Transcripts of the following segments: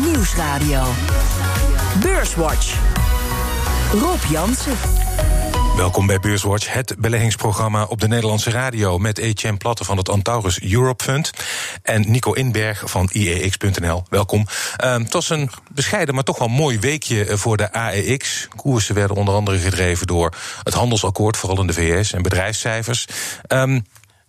Nieuwsradio. Beurswatch. Rob Jansen. Welkom bij Beurswatch, het beleggingsprogramma op de Nederlandse radio... met Etienne Platte van het Antaurus Europe Fund... en Nico Inberg van IEX.nl. Welkom. Uh, het was een bescheiden, maar toch wel mooi weekje eh, voor de AEX. Koersen werden onder andere gedreven door het handelsakkoord... vooral in de VS, en bedrijfscijfers. Um,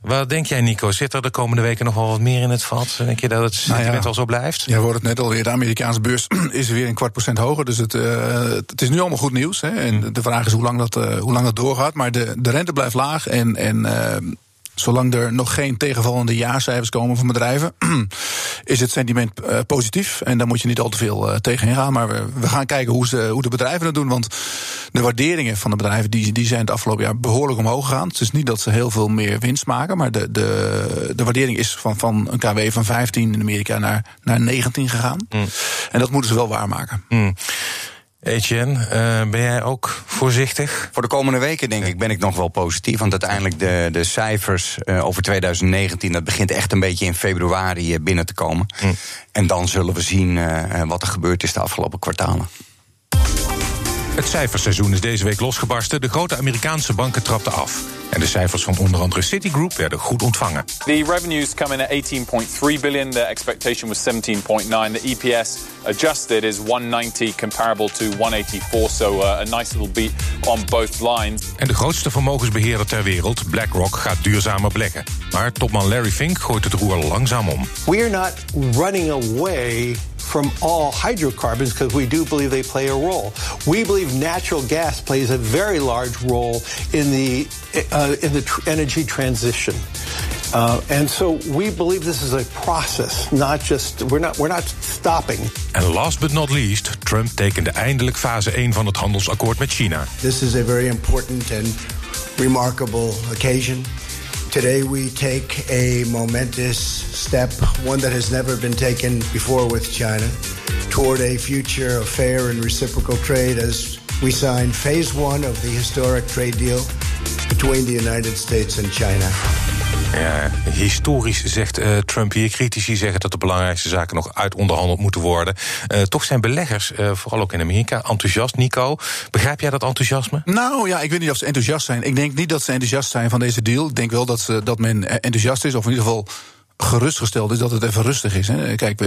wat denk jij, Nico? Zit er de komende weken nog wel wat meer in het vat? Denk je dat het sentiment nou ja, al zo blijft? Ja, we hoorden het net alweer. De Amerikaanse beurs is weer een kwart procent hoger. Dus het, uh, het is nu allemaal goed nieuws. Hè. En de vraag is hoe lang dat, uh, hoe lang dat doorgaat. Maar de, de rente blijft laag. En, en uh, Zolang er nog geen tegenvallende jaarcijfers komen van bedrijven, is het sentiment uh, positief. En daar moet je niet al te veel uh, tegen ingaan. Maar we, gaan kijken hoe, ze, hoe de bedrijven het doen. Want de waarderingen van de bedrijven die, die zijn het afgelopen jaar behoorlijk omhoog gegaan. Het is niet dat ze heel veel meer winst maken. Maar de, de, de waardering is van, van een KW van 15 in Amerika naar, naar 19 gegaan. Mm. En dat moeten ze wel waarmaken. Mm. Etienne, uh, ben jij ook voorzichtig? Voor de komende weken denk ik ben ik nog wel positief. Want uiteindelijk de, de cijfers uh, over 2019, dat begint echt een beetje in februari uh, binnen te komen. Hm. En dan zullen we zien wat er gebeurd is de afgelopen kwartalen. Het cijferseizoen is deze week losgebarsten. De grote Amerikaanse banken trapten af. En de cijfers van onder andere Citigroup werden goed ontvangen. The revenues come in at 18.3 billion. The expectation was 17.9. The EPS adjusted is 190 comparable to 184. So uh, a nice little beat on both lines. En de grootste vermogensbeheerder ter wereld, BlackRock, gaat duurzamer beleggen. Maar topman Larry Fink gooit het roer langzaam om. We are not running away from all hydrocarbons because we do believe they play a role. We believe natural gas plays a very large role in the uh, in the tr energy transition. Uh, and so we believe this is a process, not just we're not we're not stopping. And last but not least, Trump tekende eindelijk fase 1 van het handelsakkoord met China. This is a very important and remarkable occasion. Today we take a momentous step, one that has never been taken before with China, toward a future of fair and reciprocal trade as we sign phase one of the historic trade deal between the United States and China. Ja, historisch zegt uh, Trump hier. Critici zeggen dat de belangrijkste zaken nog uitonderhandeld moeten worden. Uh, toch zijn beleggers, uh, vooral ook in Amerika, enthousiast. Nico, begrijp jij dat enthousiasme? Nou ja, ik weet niet of ze enthousiast zijn. Ik denk niet dat ze enthousiast zijn van deze deal. Ik denk wel dat, ze, dat men enthousiast is, of in ieder geval gerustgesteld is dat het even rustig is. Hè. Kijk,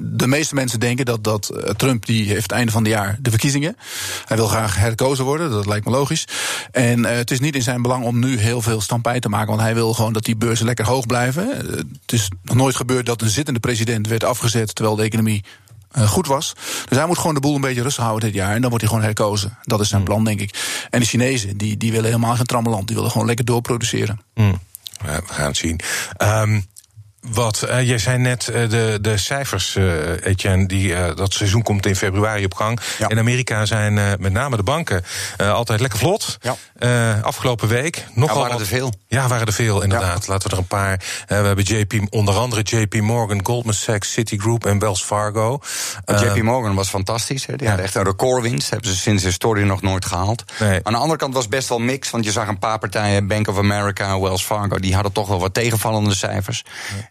de meeste mensen denken dat, dat eh, Trump die heeft het einde van het jaar de verkiezingen. Hij wil graag herkozen worden, dat lijkt me logisch. En uh, het is niet in zijn belang om nu heel veel stampij te maken, want hij wil gewoon dat die beurzen lekker hoog blijven. Het is nog nooit gebeurd dat een zittende president werd afgezet terwijl de economie goed was. Dus hij moet gewoon de boel een beetje rustig houden dit jaar. En dan wordt hij gewoon herkozen. Dat is zijn mm. plan, denk ik. En de Chinezen, die, die willen helemaal geen trammeland. Die willen gewoon lekker doorproduceren. Mm. We gaan het zien. Um, wat, uh, jij zei net uh, de, de cijfers, uh, Etienne, die, dat seizoen komt in februari op gang. Ja. In Amerika zijn met name de banken altijd lekker vlot. Ja. afgelopen week nogal. Ja, waren er veel. Ja, waren er veel, inderdaad. Ja. Laten we er een paar. we hebben JP, onder andere JP Morgan, Goldman Sachs, Citigroup en Wells Fargo. JP Morgan was fantastisch. Hè. Die had echt een recordwinst. Hebben ze sinds de historie nog nooit gehaald. Nee. Aan de andere kant was best wel mix. Want je zag een paar partijen, Bank of America, Wells Fargo, die hadden toch wel wat tegenvallende cijfers.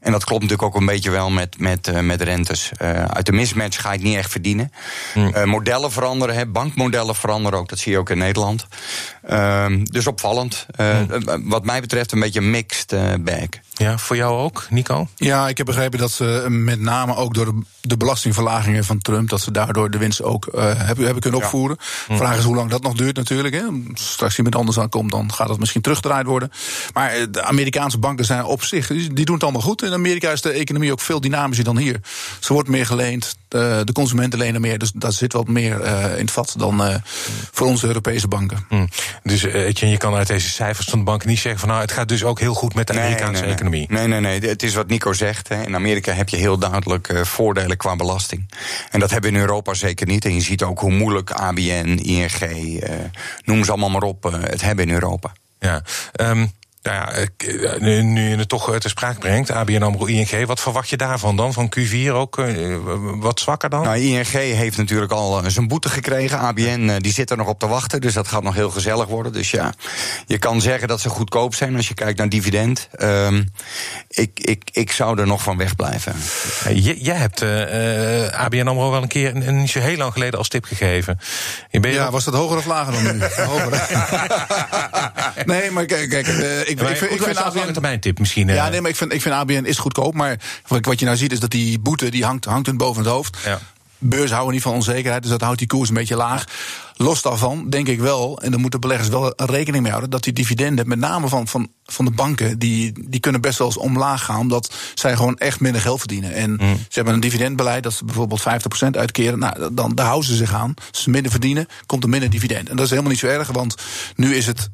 En dat klopt natuurlijk ook een beetje wel met, met, uh, met rentes. Uh, uit de mismatch ga je het niet echt verdienen. Mm. Uh, modellen veranderen, hè, bankmodellen veranderen ook. Dat zie je ook in Nederland. Ehm, dus opvallend. Mm. Wat mij betreft een beetje een mixed bag. Ja, voor jou ook, Nico? Ja, ik heb begrepen dat ze met name ook door de, de belastingverlagingen van Trump... dat ze daardoor de winst ook hebben, hebben kunnen opvoeren. Ja. Vraag is hoe lang dat nog duurt natuurlijk. Hè. Straks iemand anders aankomt, dan gaat dat misschien teruggedraaid worden. Maar de Amerikaanse banken zijn op zich, die doen het allemaal goed in Amerika is de economie ook veel dynamischer dan hier. Ze wordt meer geleend, de, de consumenten lenen meer. Dus daar zit wat meer uh, in het vat dan uh, voor onze Europese banken. Mm. Dus uh, je kan uit deze cijfers van de banken niet zeggen van nou, het gaat dus ook heel goed met de Amerikaanse nee, nee, economie. Nee, nee, nee. Het is wat Nico zegt. Hè. In Amerika heb je heel duidelijk voordelen qua belasting. En dat hebben we in Europa zeker niet. En je ziet ook hoe moeilijk ABN, ING, noem ze allemaal maar op, het hebben in Europa. Ja. Um, Nou ja, eh, nu, nu je het toch eh, ter sprake brengt, ABN AMRO, ING, wat verwacht je daarvan dan? Van Q4 ook uh, wat zwakker dan? Nou, ING heeft natuurlijk al zijn boete gekregen. ABN die zit er nog op te wachten, dus dat gaat nog heel gezellig worden. Dus ja, je kan zeggen dat ze goedkoop zijn als je kijkt naar dividend. Um, ik, ik, ik zou er nog van wegblijven. Jij, jij hebt uh, ABN AMRO wel een keer, niet zo heel lang geleden, als tip gegeven. Je ja, was dat hoger of lager dan nu? hoger. nee, maar kijk, kijk ik ik, ik, vind, ik vind ABN termijn tip misschien. Ja, nee, maar ik vind, ik vind ABN is goedkoop. Maar wat je nou ziet is dat die boete die hangt, hangt hun boven het hoofd. Ja. Beurs houden niet van onzekerheid, dus dat houdt die koers een beetje laag. Los daarvan denk ik wel, en daar moeten beleggers wel rekening mee houden, dat die dividenden, met name van, van, van de banken, die, die kunnen best wel eens omlaag gaan, omdat zij gewoon echt minder geld verdienen. En mm. ze hebben een dividendbeleid dat ze bijvoorbeeld 50% uitkeren. Nou, dan daar houden ze zich aan. Als ze minder verdienen, komt er minder dividend. En dat is helemaal niet zo erg, want nu is het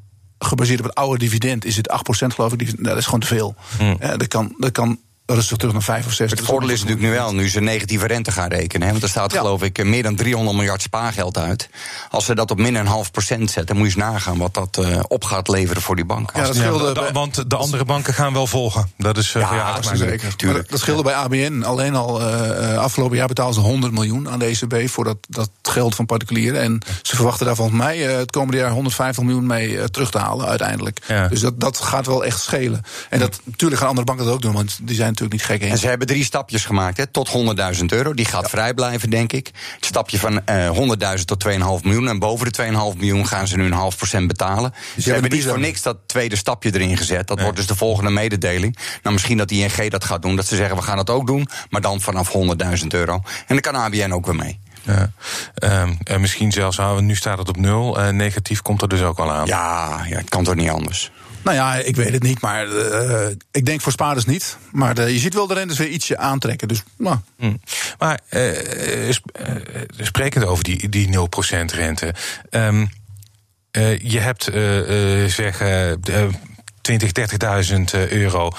gebaseerd op het oude dividend is het 8% geloof ik. Nou, dat is gewoon te veel. Hmm. dat, kan, dat kan rustig terug naar 5 of 6. Het voordeel is natuurlijk nu wel, nu ze negatieve rente gaan rekenen. Hè, want er staat geloof ik meer dan 300 miljard spaargeld uit. Als ze dat op min een half procent zetten, moet je eens nagaan wat dat uh, op gaat leveren voor die bank. Ja, dat scheelde, want de andere banken gaan wel volgen. Dat is uh, ja, zeker. Tuurlijk. Dat scheelde bij ABN. Alleen al uh, afgelopen jaar betaalden ze 100 miljoen aan de ECB voor dat, dat geld van particulieren. En ze verwachten daar volgens mij het komende jaar 150 miljoen mee terug te halen uiteindelijk. Ja. Dus dat, dat gaat wel echt schelen. En dat, natuurlijk gaan andere banken dat ook doen, want die zijn natuurlijk niet gek. En ze hebben drie stapjes gemaakt, hè, tot 100.000 euro. Die gaat vrij blijven, denk ik. Het stapje van uh, eh, 100.000 tot 2,5 miljoen. En boven de 2,5 miljoen gaan ze nu een half procent betalen. Dus ze hebben niet voor niks dat tweede stapje erin gezet. Dat wordt dus de volgende mededeling. Nou, misschien dat ING dat gaat doen. Dat ze zeggen, we gaan dat ook doen. Maar dan vanaf 100.000 euro. En dan kan ABN ook weer mee. Ja. En misschien zelfs, nu staat het op nul. Uh, negatief komt er dus ook al aan. Ja, ja het kan toch niet anders. Nou ja, ik weet het niet, maar uh, ik denk voor spaarders niet. Maar de, je ziet wel de rentes weer ietsje aantrekken. Dus, nou. Hmm. Maar uh, sprekend over die, die 0% rente. Um, je hebt zeg 20, 30.000 euro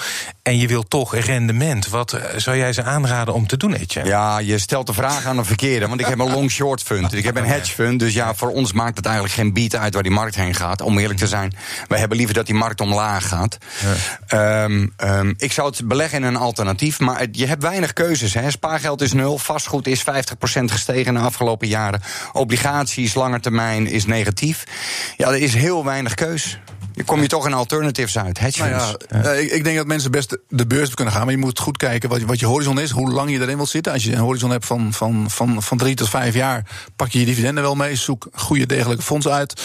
en je wilt toch rendement. Wat eh, zou jij ze aanraden om te doen, Etje? Ja, je stelt de vraag aan de verkeerde. Want ik heb een long-short fund. Ik heb een hedge fund. Dus ja, voor ons maakt het eigenlijk geen beat uit waar die markt heen gaat. Om eerlijk te zijn. Wij hebben liever dat die markt omlaag gaat. Ja. Um, um, ik zou het beleggen in een alternatief. Maar je hebt weinig keuzes. Hè. Spaargeld is nul. Vastgoed is 50% gestegen de afgelopen jaren. Obligaties, lange termijn is negatief. Ja, er is heel weinig keus. Je kom je toch in alternatives uit, hedge nou ja, ja. ik, ik, denk dat mensen best de beurs kunnen gaan. Maar je moet goed kijken wat, wat je horizon is, hoe lang je erin wilt zitten. Als je een horizon hebt van, van, van, van drie tot vijf jaar, pak je je dividenden wel mee. Zoek goede degelijke fondsen uit.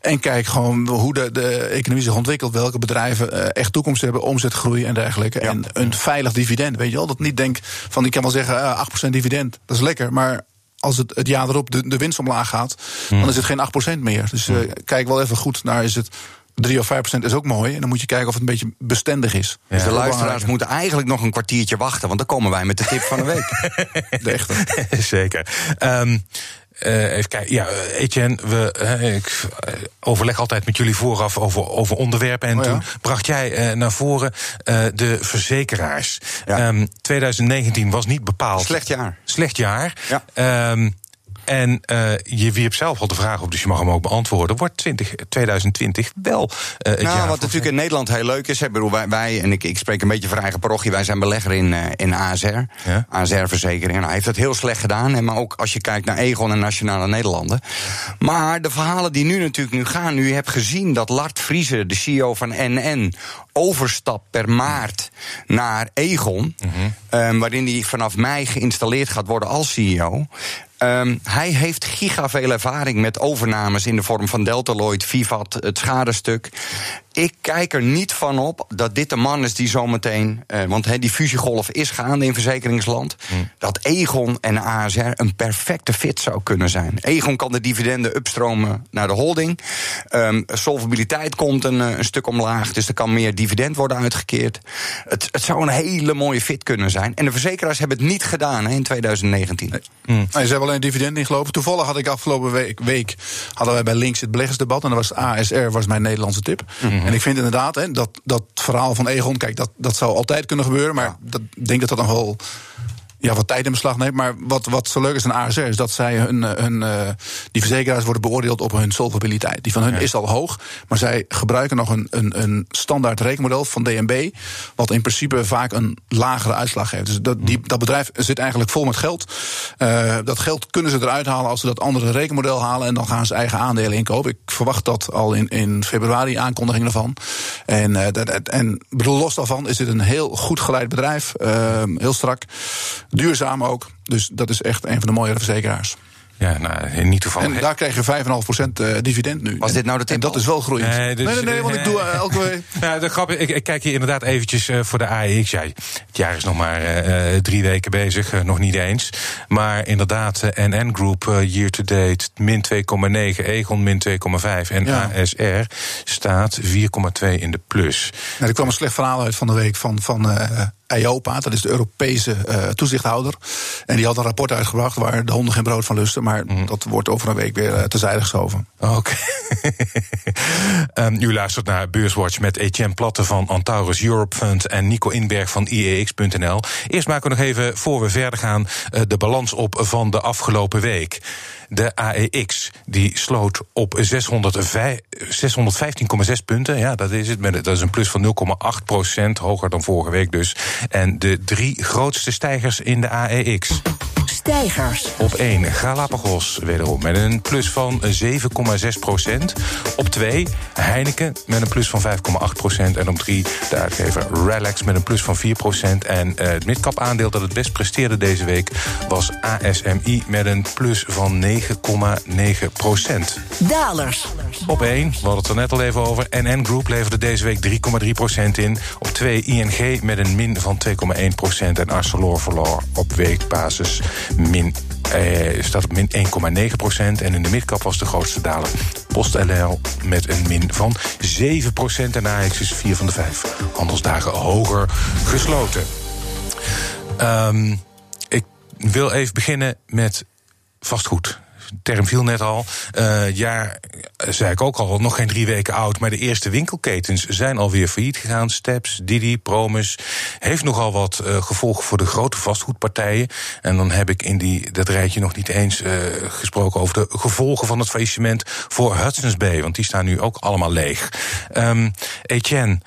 En kijk gewoon hoe de, de economie zich ontwikkelt. Welke bedrijven uh, echt toekomst hebben, omzetgroei en dergelijke. En een veilig dividend. Weet je wel, dat niet denk van ik kan wel zeggen uh, eh, 8% dividend. Dat is lekker. Maar als het, het jaar erop de, de winst omlaag gaat, dan hmm. is het geen 8% meer. Dus uh, kijk wel even goed naar is het 3 of 5 procent is ook mooi. En dan moet je kijken of het een beetje bestendig is. Dus de luisteraars moeten eigenlijk nog een kwartiertje wachten. Want dan komen wij met de tip van de week. de echte. Zeker. Um, uh, even kijken. Ja, Etienne, we, uh, ik uh, overleg altijd met jullie vooraf over, over onderwerpen. En oh, toen bracht jij naar voren de verzekeraars. Ja. Um, ehm, 2019 was niet bepaald. Slecht jaar. Slecht jaar. Ja. Um, en uh, je wierp zelf al de vraag op, dus je mag hem ook beantwoorden. Wordt 20, 2020 wel uh, het nou, jaar Wat natuurlijk in Nederland heel leuk is, hè, bedoel, wij, wij, en ik, ik spreek een beetje voor eigen parochie, wij zijn belegger in, uh, in ASR. Ja? ASR-verzekering. Nou, hij heeft het heel slecht gedaan, hè, maar ook als je kijkt naar Egon en Nationale Nederlanden. Maar de verhalen die nu natuurlijk nu gaan, nu hebt gezien dat Lart Vriezer, de CEO van NN, overstapt per maart naar Egon. Mhm. um, waarin hij vanaf mei geïnstalleerd gaat worden als CEO. Um, hij heeft gigaveel ervaring met overnames in de vorm van Deltaloid, Vivat, het schadestuk ik kijk er niet van op dat dit de man is die zometeen. Uh, want he, die fusiegolf is gaande in verzekeringsland. Hmm. Dat Egon en ASR een perfecte fit zou kunnen zijn. Egon kan de dividenden upstromen naar de holding. Um, solvabiliteit komt een, eh, een, stuk omlaag. Dus er kan meer dividend worden uitgekeerd. Het, het, zou een hele mooie fit kunnen zijn. En de verzekeraars hebben het niet gedaan in 2019. Nee. Hmm. ze hebben alleen dividend ingelopen. Toevallig had ik afgelopen week, week hadden wij bij Links het beleggersdebat. En dat was ASR was mijn Nederlandse tip. Hmm. En ik vind inderdaad hè, dat dat verhaal van Egon, kijk, dat, dat zou altijd kunnen gebeuren. Maar ik denk dat dat nog wel ja, wat tijd in beslag neemt. Maar wat, wat zo leuk is aan ASR is dat zij hun, hun, die verzekeraars worden beoordeeld op hun solvabiliteit. Die van hun is al hoog, maar zij gebruiken nog een, een, een standaard rekenmodel van DNB, wat in principe vaak een lagere uitslag geeft. Dus dat, die, dat bedrijf zit eigenlijk vol met geld. Uh, dat geld kunnen ze eruit halen als ze dat andere rekenmodel halen en dan gaan ze eigen aandelen inkopen. Ik verwacht dat al in, in februari, aankondiging ervan. En, uh, dat, en bedoel, los daarvan is dit een heel goed geleid bedrijf, heel strak, duurzaam ook. Dus dat is echt een van de mooiere verzekeraars. Ja, nou, niet toevallig. En daar krijg je 5,5% uh, dividend nu. Was dit nou de tip? En dat is wel groeiend. Nee, dus, nee, nee, nee, want ik doe uh, elke week. Ja, de grap, ik, ik, kijk hier inderdaad eventjes uh, voor de AEX. Ja, het jaar is nog maar uh, drie weken bezig, nog niet eens. Maar inderdaad, NN Group year to date min 2,9, Egon min 2,5 en ja. ASR staat 4,2 in de plus. Nou, er kwam een slecht verhaal uit van de week van, van EIOPA, dat is de Europese uh, toezichthouder. En die had een rapport uitgebracht waar de honden geen brood van lusten. Maar mm. dat wordt over een week weer uh, terzijde geschoven. Oké. Okay. um, u luistert naar Beurswatch met Etienne Platte van Antaurus Europe Fund en Nico Inberg van IEX.nl. Eerst maken we nog even, voor we verder gaan, uh, de balans op van de afgelopen week. De AEX die sloot op 615,6 punten. Ja, dat is het. Dat is een plus van 0,8 procent, hoger dan vorige week dus. En de drie grootste stijgers in de AEX. Stijgers. Op 1 Galapagos, wederom met een plus van 7,6 procent. Op 2 Heineken met een plus van 5,8 procent. En op 3 de uitgever Relax met een plus van 4 procent. En uh, het midcap aandeel dat het best presteerde deze week was ASMI met een plus van 9,9 procent. Dalers. Op 1, we hadden het er net al even over. NN Group leverde deze week 3,3 procent in. Op 2 ING met een min van 2,1 procent. En Arcelor verloor op weekbasis min eh, staat op min 1,9 procent. En in de midcap was de grootste daler PostNL met een min van 7 procent. En AX is 4 van de 5 handelsdagen hoger gesloten. Um, ik wil even beginnen met vastgoed term viel net al. Uh, ja, zei ik ook al, nog geen drie weken oud. Maar de eerste winkelketens zijn alweer failliet gegaan. Steps, Didi, Promus. Heeft nogal wat uh, gevolgen voor de grote vastgoedpartijen. En dan heb ik in die, dat rijtje nog niet eens gesproken over de gevolgen van het faillissement voor Hudson's Bay. Want die staan nu ook allemaal leeg. Um, Etienne.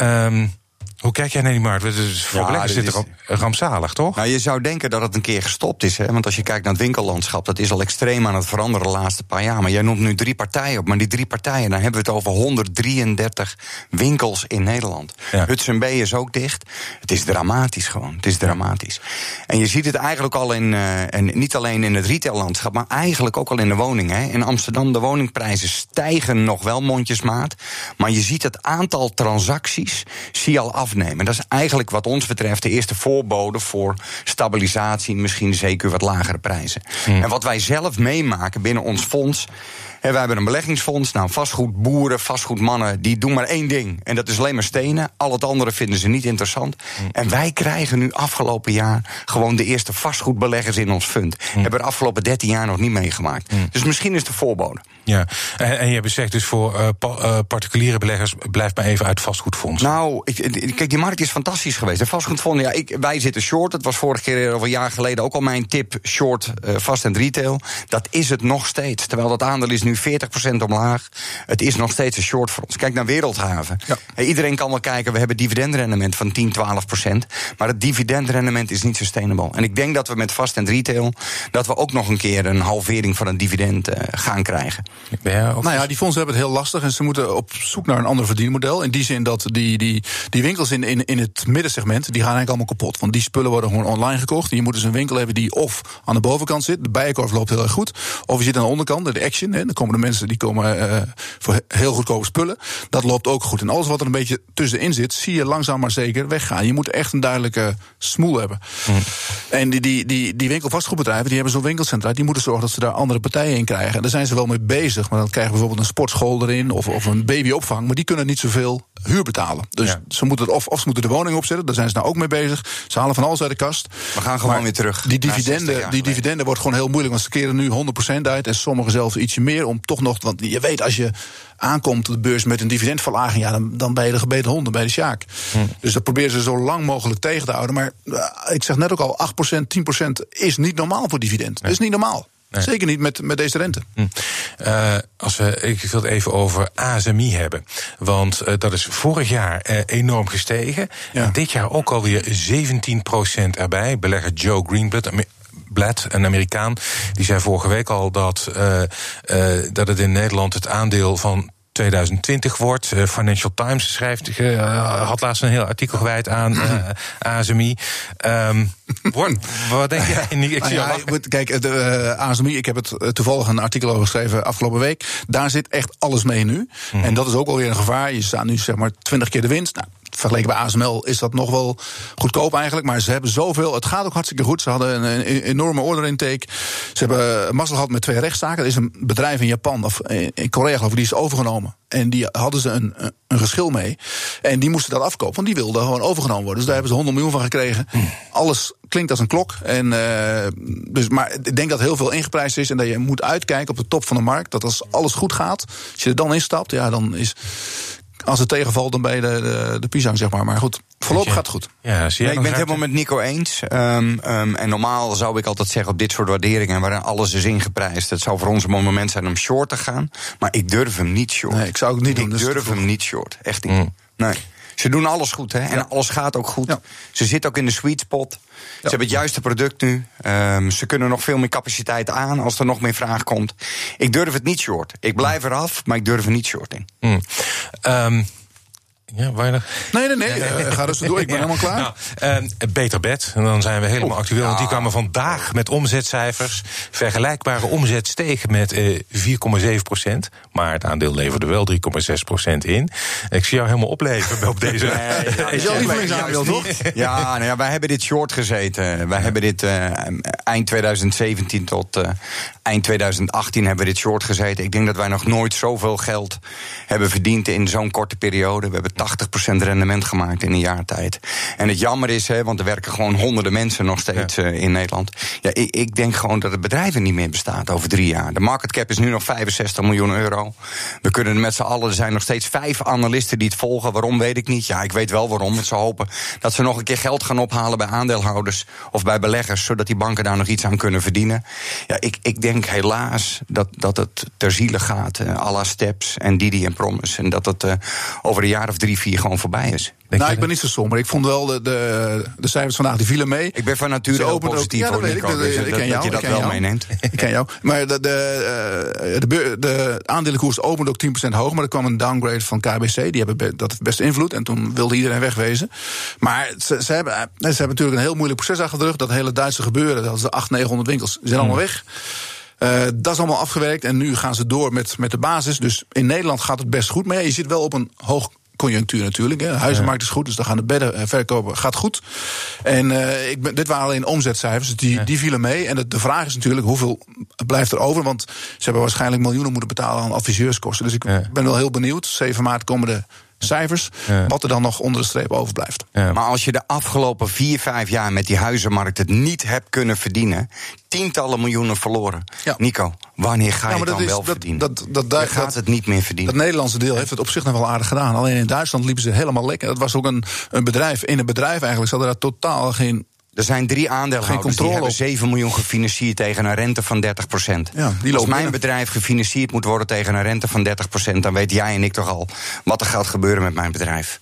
Um, hoe kijk jij naar die markt? Voor ja, beleggers zit er rampzalig, toch? Nou, je zou denken dat het een keer gestopt is. Hè? Want als je kijkt naar het winkellandschap, dat is al extreem aan het veranderen de laatste paar jaar. Maar jij noemt nu drie partijen op. Maar die drie partijen, dan hebben we het over 133 winkels in Nederland. Ja. Hudson B is ook dicht. Het is dramatisch gewoon. Het is dramatisch. En je ziet het eigenlijk al in, uh, en niet alleen in het retaillandschap, maar eigenlijk ook al in de woningen. Hè? In Amsterdam, de woningprijzen stijgen nog wel mondjesmaat. Maar je ziet het aantal transacties, zie je al af afnemen. Dat is eigenlijk wat ons betreft de eerste voorbode voor stabilisatie, misschien zeker wat lagere prijzen. Hmm. En wat wij zelf meemaken binnen ons fonds. En wij hebben een beleggingsfonds. Nou, vastgoedboeren, vastgoedmannen, die doen maar één ding. En dat is alleen maar stenen. Al het andere vinden ze niet interessant. Hmm. En wij krijgen nu afgelopen jaar gewoon de eerste vastgoedbeleggers in ons fund. Mm. Hebben de afgelopen 13 jaar nog niet meegemaakt. Hmm. Dus misschien is de voorbode. Ja, en, en je bezegt dus voor uh, pa, uh, particuliere beleggers, blijf maar even uit vastgoedfonds. Nou, ik, kijk, die markt is fantastisch geweest. De vastgoedfonds, ja, ik, wij zitten short. Het was vorige keer of een jaar geleden ook al mijn tip: short uh, vast en retail. Dat is het nog steeds. Terwijl dat aandeel is nu 40% omlaag. Het is nog steeds een short voor ons. Kijk naar Wereldhaven. Ja. Hey, iedereen kan wel kijken, we hebben dividendrendement van 10, 12%. Maar het dividendrendement is niet sustainable. En ik denk dat we met vast en retail, dat we ook nog een keer een halvering van het dividend gaan krijgen. Ja, nou ja, die fondsen hebben het heel lastig en ze moeten op zoek naar een ander verdienmodel. In die zin dat die, die, die winkels in, in, in het middensegment, die gaan eigenlijk allemaal kapot. Want die spullen worden gewoon online gekocht. Je moet dus een winkel hebben die of aan de bovenkant zit, de bijenkorf loopt heel erg goed. Of je zit aan de onderkant, de action. Hè, komen de mensen die komen uh, voor heel goedkope spullen. Dat loopt ook goed. En alles wat er een beetje tussenin zit, zie je langzaam maar zeker weggaan. Je moet echt een duidelijke smoel hebben. Hmm. En die, die, die, die winkelvastgoedbedrijven, die hebben zo'n winkelcentra, die moeten zorgen dat ze daar andere partijen in krijgen. En daar zijn ze wel mee bezig. Maar dan krijgen we bijvoorbeeld een sportschool erin of, of een babyopvang. Maar die kunnen niet zoveel huur betalen. Dus ze moeten het of, of ze moeten de woning opzetten. Daar zijn ze nou ook mee bezig. Ze halen van alles uit de kast. We gaan gewoon weer terug. Die dividenden, die dividenden wordt gewoon heel moeilijk. Want ze keren nu 100% uit. En sommigen zelfs ietsje meer. Om toch nog. Want je weet, als je aankomt op de beurs met een dividendverlaging, ja, dan, dan ben je de gebeten hond, dan ben je de sjaak. Hm. Dus dat proberen ze zo lang mogelijk tegen te houden. Maar uh, ik zeg net ook al, 8%, 10% is niet normaal voor dividend. Dat is niet normaal. Zeker niet met, met deze rente. Hm. Uh, als we, ik wil het even over ASMI hebben. Want uh, dat is vorig jaar uh, enorm gestegen. Ja. En dit jaar ook alweer 17% erbij. Belegger Joe Greenblatt, Blatt, een Amerikaan, die zei vorige week al dat, uh, uh, dat het in Nederland het aandeel van 2020 wordt. Uh, Financial Times schrijft, uh, had laatst een heel artikel gewijd aan uh, ASMI. Um, wat denk jij? Ik zie nou ja, kijk, de ASMI, ik heb het toevallig een artikel over geschreven afgelopen week. Daar zit echt alles mee nu. Mm. En dat is ook alweer een gevaar. Je staat nu zeg maar 20 keer de winst. Nou, vergeleken bij ASML is dat nog wel goedkoop eigenlijk. Maar ze hebben zoveel. Het gaat ook hartstikke goed. Ze hadden een, enorme order intake. Ze hebben mazzel gehad met twee rechtszaken. Er is een bedrijf in Japan, of in Korea geloof ik, die is overgenomen. En die hadden ze een, een geschil mee. En die moesten dat afkopen, want die wilden gewoon overgenomen worden. Dus daar hebben ze 100 miljoen van gekregen. Alles klinkt als een klok. En, uh, dus, maar ik denk dat heel veel ingeprijsd is. En dat je moet uitkijken op de top van de markt. Dat als alles goed gaat, als je er dan instapt, ja, dan is als het tegenvalt, dan ben je de, de, de pisang, zeg maar. Maar goed, voorlopig gaat het goed. Ja, ik ben het helemaal met Nico eens. Um, um, en normaal zou ik altijd zeggen op dit soort waarderingen... waarin alles is ingeprijsd... het zou voor ons een moment zijn om short te gaan. Maar ik durf hem niet short. Nee, ik zou het niet doen. Ik durf hem niet short. Echt niet. Mm. Nee. Ze doen alles goed, hè? En alles gaat ook goed. Ze zitten ook in de sweet spot. Ze hebben het juiste product nu. Um, ze kunnen nog veel meer capaciteit aan als er nog meer vraag komt. Ik durf het niet short. Ik blijf eraf, maar ik durf er niet short in. Mm. Um, ja, weinig. Nee, nee, nee. Uh, ga dus door. Ik ben helemaal klaar. Nou, uh, beter bed. En dan zijn we helemaal actueel. Want die kwamen vandaag met omzetcijfers. Vergelijkbare omzet steeg met uh, 4,7 procent. Maar het aandeel leverde wel 3,6 procent in. Ik zie jou helemaal opleven op deze. Nee, ja, is jouw lievelingsaandeel, toch? Ja, nou ja, wij hebben dit short gezeten. Wij hebben dit eind 2017 tot eind 2018 hebben we dit short gezeten. Ik denk dat wij nog nooit zoveel geld hebben verdiend in zo'n korte periode. We hebben 80% rendement gemaakt in een jaar tijd. En het jammer is, hè, want er werken gewoon honderden mensen nog steeds ja. uh, in Nederland. Ja, ik, ik, denk gewoon dat het bedrijf er niet meer bestaat over drie jaar. De market cap is nu nog 65 miljoen euro. We kunnen met z'n allen, er zijn nog steeds vijf analisten die het volgen. Waarom weet ik niet. Ja, ik weet wel waarom. Want ze hopen dat ze nog een keer geld gaan ophalen bij aandeelhouders of bij beleggers, zodat die banken daar nog iets aan kunnen verdienen. Ja, ik, ik denk helaas dat, dat het ter ziele gaat. Uh, à la Steps en Didi en Promise. En dat het uh, over een jaar of drie, vier gewoon voorbij is. Denk nou, ik ben niet zo somber. Ik vond wel de, de, de cijfers vandaag, die vielen mee. Ik ben van nature heel positief ook, ja, dat ik. Dus ik ken jou, dat je dat wel meeneemt. Ik ken jou. Maar de, de, de, de aandelenkoers opende ook 10% hoog. Maar er kwam een downgrade van KBC. Die hebben dat best invloed. En toen wilde iedereen wegwezen. Maar ze, ze, hebben, ze hebben natuurlijk een heel moeilijk proces achter de rug. Dat hele Duitse gebeuren. Dat is de 800, 900 winkels. Die zijn allemaal weg. Uh, dat is allemaal afgewerkt en nu gaan ze door met, met de basis. Dus in Nederland gaat het best goed. Maar ja, je zit wel op een hoog conjunctuur natuurlijk. Hè. De huizenmarkt is goed, dus dan gaan de bedden eh, verkopen. Gaat goed. En uh, ik ben, dit waren alleen omzetcijfers, dus die, die vielen mee. En de, de, vraag is natuurlijk hoeveel blijft er over? Want ze hebben waarschijnlijk miljoenen moeten betalen aan adviseurskosten. Dus ik ja. ben wel heel benieuwd. 7 maart komen de cijfers. Ja. Wat er dan nog onder de streep overblijft. Ja. Maar als je de afgelopen vier, vijf jaar met die huizenmarkt het niet hebt kunnen verdienen. Tientallen miljoenen verloren. Ja. Nico, wanneer ga je het dan is, wel dat, verdienen? Dat, dat, dat, je gaat het niet meer verdienen. Dat Nederlandse deel heeft het op zich nog wel aardig gedaan. Alleen in Duitsland liepen ze helemaal lekker. Dat was ook een, een bedrijf. In een bedrijf eigenlijk. Ze hadden daar totaal geen er zijn drie aandeelhouders die hebben 7 miljoen gefinancierd tegen een rente van 30 procent. Ja, Als mijn bedrijf gefinancierd moet worden tegen een rente van 30 procent... dan weet jij en ik toch al wat er gaat gebeuren met mijn bedrijf.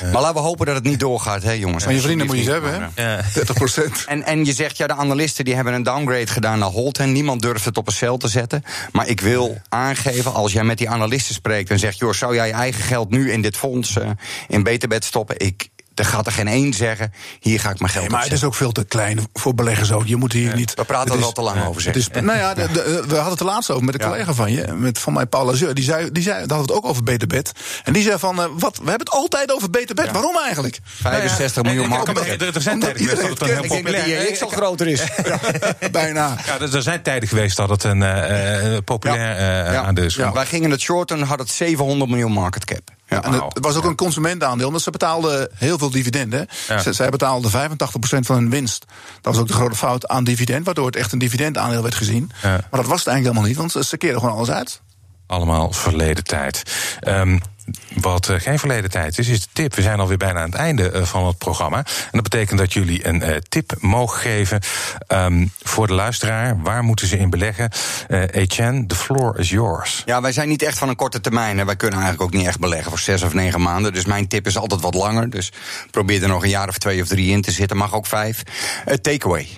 Ja. Maar laten we hopen dat het niet doorgaat, hè, jongens. Van je vrienden moet je ze hebben, hè? Ja. 30 procent. En, en je zegt, ja, de analisten die hebben een downgrade gedaan naar Holten. Niemand durft het op een cel te zetten. Maar ik wil aangeven, als jij met die analisten spreekt en zegt... joh, zou jij je eigen geld nu in dit fonds uh, in Beterbed stoppen? Ik, er gaat er geen één zeggen, hier ga ik mijn geld nee, Maar het is ook veel te klein voor beleggers ook. Je moet hier niet... We praten er al te lang ja, over, zeg. Is, nou ja, de, de, we hadden het er laatst over met een collega van je. Met, van mij, Paul Azeur. Die zei, die zei, dat hadden we het ook over Beter Bed. En die zei van, uh, wat, we hebben het altijd over Beter Bed. Waarom eigenlijk? 65 nou miljoen markt. Er zijn tijden geweest dat het een heel populair... Ik zal groter is. Bijna. Ja, er zijn tijden geweest dat het een uh, populair uh, aandeel is. Wij gingen het shorten, had het 700 miljoen market cap. Ja, en het was ook een consumentaandeel, omdat ze betaalden heel veel dividenden. Ja. Zij betaalden 85% van hun winst. Dat was ook de grote fout aan dividend, waardoor het echt een dividendaandeel werd gezien. Maar dat was het eigenlijk helemaal niet, want ze keerden gewoon alles uit. Allemaal verleden tijd. Um, wat uh, geen verleden tijd is, is de tip. We zijn alweer bijna aan het einde uh, van het programma. En dat betekent dat jullie een uh, tip mogen geven um, voor de luisteraar. Waar moeten ze in beleggen? Etienne, the floor is yours. Ja, wij zijn niet echt van een korte termijn. Hè. Wij kunnen eigenlijk ook niet echt beleggen voor zes of negen maanden. Dus mijn tip is altijd wat langer. Dus probeer er nog een jaar of twee of drie in te zitten. Mag ook vijf. takeaway.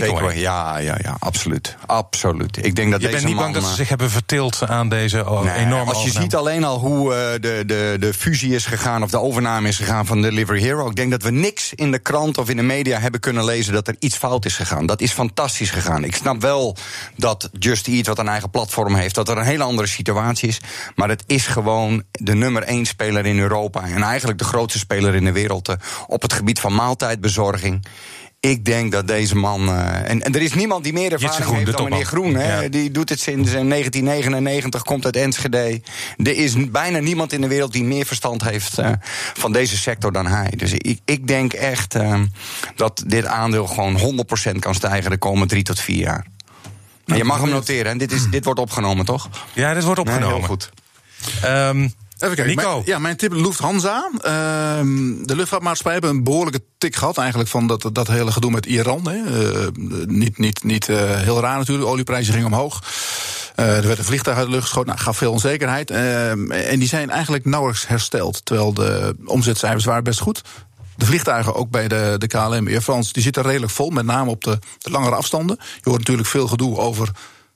Takeaway. Ja, ja, ja, absoluut. Absoluut. Ik denk dat je deze bent niet bang dat ze zich hebben vertild aan deze oh, nee, enorme Als je ziet alleen al hoe uh, de, de, de fusie is gegaan... of de overname is gegaan van Delivery Hero... ik denk dat we niks in de krant of in de media hebben kunnen lezen... dat er iets fout is gegaan. Dat is fantastisch gegaan. Ik snap wel dat Just Eat, wat een eigen platform heeft... dat er een hele andere situatie is. Maar het is gewoon de nummer één speler in Europa... en eigenlijk de grootste speler in de wereld... Uh, op het gebied van maaltijdbezorging... Ik denk dat deze man. Uh, en, en, er is niemand die meer ervaring Groen, heeft dan meneer Groen. Hè? Die doet het sinds 1999, eh, komt uit Enschede. Er is bijna niemand in de wereld die meer verstand heeft uh, van deze sector dan hij. Dus ik, ik denk echt uh, dat dit aandeel gewoon 100% kan stijgen de komende drie tot vier jaar. Maar je mag hem noteren. En dit, is, dit wordt opgenomen, toch? Ja, dit wordt opgenomen. Nee, heel goed. Um, Even kijken. Nico. Mijn, ja, mijn tip Lufthansa. Uh, de luchtvaartmaatschappij hebben een behoorlijke tik gehad eigenlijk van dat, dat hele gedoe met Iran. Hè. Uh, niet niet, niet uh, heel raar natuurlijk. De olieprijzen gingen omhoog. Uh, er werd een vliegtuig uit de lucht geschoten. Nou, gaf veel onzekerheid. en die zijn eigenlijk nauwelijks hersteld. Terwijl de omzetcijfers waren best goed. De vliegtuigen, ook bij de, de KLM, Air France, die zitten redelijk vol. Met name op de, de langere afstanden. Je hoort natuurlijk veel gedoe over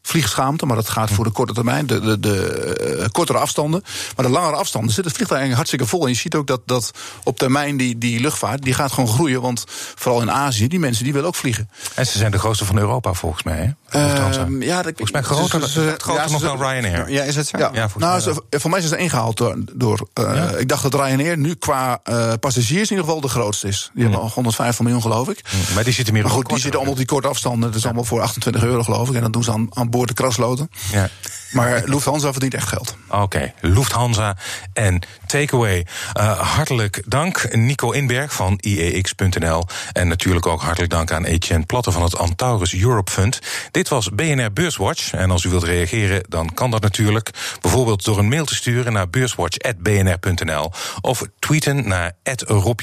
vliegschaamte, maar dat gaat voor de korte termijn, de, de, de uh, kortere afstanden. Maar de langere afstanden zit het vliegtuig eigenlijk hartstikke vol. En je ziet ook dat, dat op termijn die, die luchtvaart, die gaat gewoon groeien. Want vooral in Azië, die mensen die willen ook vliegen. En ze zijn de grootste van Europa volgens mij, hè? Uh, ja, dat, volgens mij groter, groter ja, nog dan Ryanair. Ja, is het zo? Ja, ja nou, ze, voor mij is het ingehaald door. door uh, ja? Ik dacht dat Ryanair nu qua passagiers in ieder geval de grootste is. Die mm. hebben 150 miljoen, geloof ik. Mm. Maar die zitten meer maar goed, die zitten allemaal op die korte afstanden. Dat is allemaal voor 28 euro, geloof ik. En dan doen ze aan, aan boord de krasloten. Ja. Maar Lufthansa verdient echt geld. Oké, okay. Lufthansa en Takeaway. Uh, hartelijk dank Nico Inberg van IEX.nl. En natuurlijk ook hartelijk dank aan Etienne Platte van het Antaurus Europe Fund. Dit was BNR Beurswatch. En als u wilt reageren, dan kan dat natuurlijk. Bijvoorbeeld door een mail te sturen naar beurswatch.bnr.nl. Of tweeten naar Rob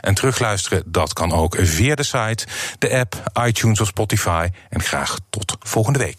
En terugluisteren, dat kan ook via de site, de app, iTunes of Spotify. En graag tot volgende week.